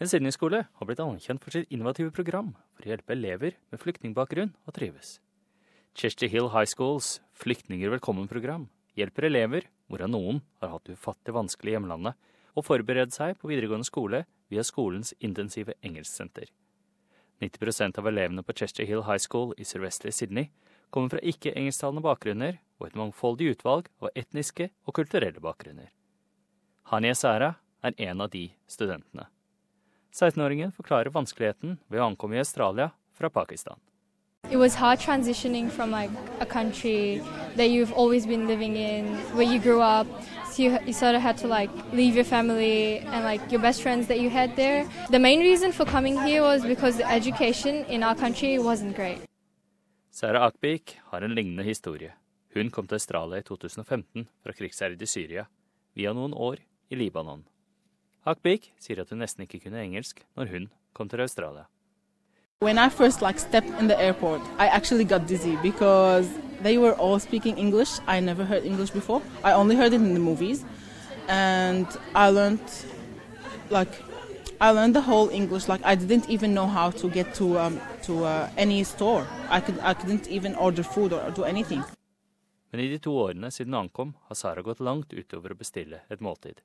En Sydney-skole har blitt anerkjent for sitt innovative program for å hjelpe elever med flyktningbakgrunn å trives. Chester Hill High Schools Flyktninger velkommen-program hjelper elever, hvorav noen har hatt det ufattelig vanskelig i hjemlandet, å forberede seg på videregående skole via skolens intensive engelsksenter. 90% av elevene på Chester Hill High School i sørvestlige Sydney kommer fra ikke-engelsktalende bakgrunner og et mangfoldig utvalg av etniske og kulturelle bakgrunner. Hania Sara er en av de studentene. 16-åringen forklarer vanskeligheten ved å ankomme i Australia fra Pakistan. It was hard transitioning from like a country that you've always been living in, where you grew up. So you, you sort of had to like leave your family and like your best friends that you had there. The main reason for coming here was because the education in our country wasn't great. Sarah Akbik har en lignende historie. Hun kom til Australia i 2015 fra krigsherjede Syria, via noen år i Libanon. Akbik sier at hun nesten ikke kunne engelsk når hun kom til Australia. When I first like stepped in the airport, I actually got dizzy because they were all speaking English. I never heard English before. I only heard it in the movies, and I learned like I learned the whole English. Like I didn't even know how to get to um, to uh, any store. I could I couldn't even order food or do anything. Men i de to årene siden hun ankom, har Sara gått langt utover å bestille et måltid.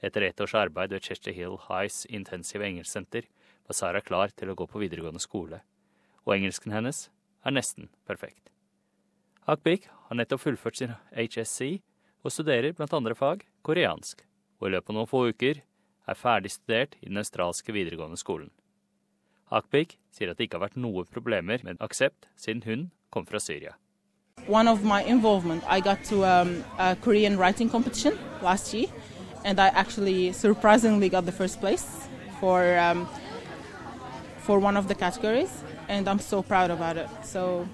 Etter ett års arbeid ved Chester Hill Highs intensive engelsksenter var Sara klar til å gå på videregående skole, og engelsken hennes er nesten perfekt. Akbik har nettopp fullført sin HSC og studerer blant andre fag koreansk, og i løpet av noen få uker er ferdig studert i den australske videregående skolen. Akbik sier at det ikke har vært noen problemer med aksept siden hun kom fra Syria. One of my involvement, I got to um, a Korean writing competition last year, and I actually surprisingly got the first place for um, for one of the categories, and I'm so proud about it. So,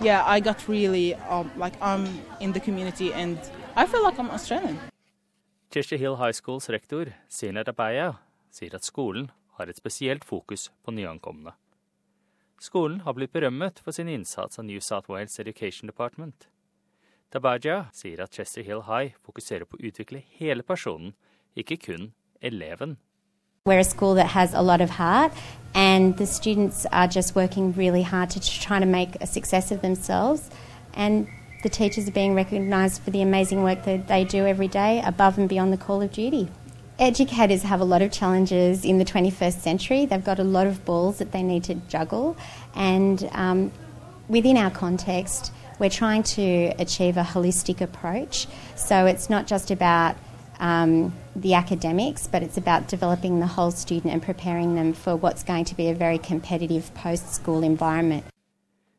yeah, I got really um, like I'm in the community, and I feel like I'm Australian. Cheshire Hill High Schools rektor Sina Rabaya sier at skolen har et spesielt fokus på nyankomne. Skolen har blitt berømmet for sin innsats av New South Wales Education Department. Tabaja sier at Chester Hill High fokuserer på å utvikle hele personen, ikke kun eleven. We're a school that has a lot of heart, and the students are just working really hard to try to make a success of themselves. And the teachers are being recognised for the amazing work that they do every day above and beyond the call of duty. Educators have a lot of challenges in the 21st century. They've got a lot of balls that they need to juggle, and um, within our context, we're trying to achieve a holistic approach. So it's not just about um, the academics, but it's about developing the whole student and preparing them for what's going to be a very competitive post school environment.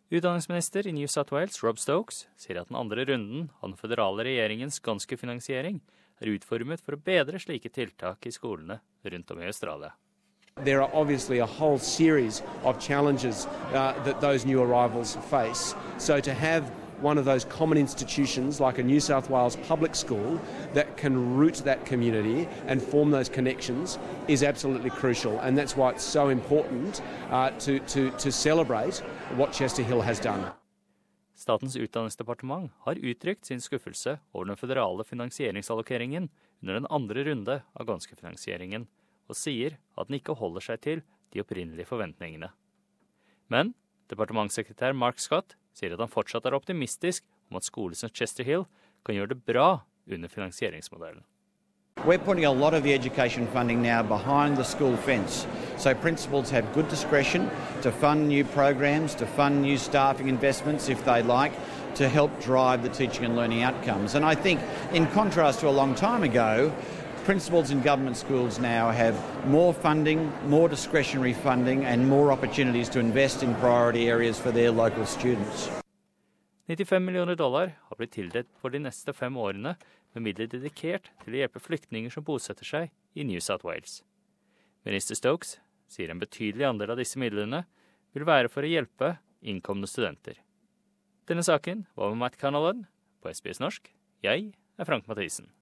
Utdanningsminister i New South Wales, Rob Stokes, sier at den andre runden av den føderale regjeringens ganske finansiering er utformet for å bedre slike tiltak i skolene rundt om i Australia. There are obviously a whole series of challenges uh, that those new arrivals face. So to have one of those common institutions like a New South Wales public school that can root that community and form those connections is absolutely crucial. And that's why it's so important uh, to, to, to celebrate what Chester Hill has done. Statens utdanningsdepartement har uttrykt sin skuffelse over den føderale finansieringsallokeringen under den andre runde av ganskefinansieringen, og sier at den ikke holder seg til de opprinnelige forventningene. Men departementssekretær Mark Scott sier at han fortsatt er optimistisk om at skoler som Chester Hill kan gjøre det bra under finansieringsmodellen. We're putting a lot of the education funding now behind the school fence. So principals have good discretion to fund new programs, to fund new staffing investments if they like, to help drive the teaching and learning outcomes. And I think, in contrast to a long time ago, principals in government schools now have more funding, more discretionary funding, and more opportunities to invest in priority areas for their local students. 95 millioner dollar har blitt tildelt for de neste fem årene med midler dedikert til å hjelpe flyktninger som bosetter seg i New South Wales. Minister Stokes sier en betydelig andel av disse midlene vil være for å hjelpe innkomne studenter. Denne saken var med Matt Canalan på SBS norsk. Jeg er Frank Mathisen.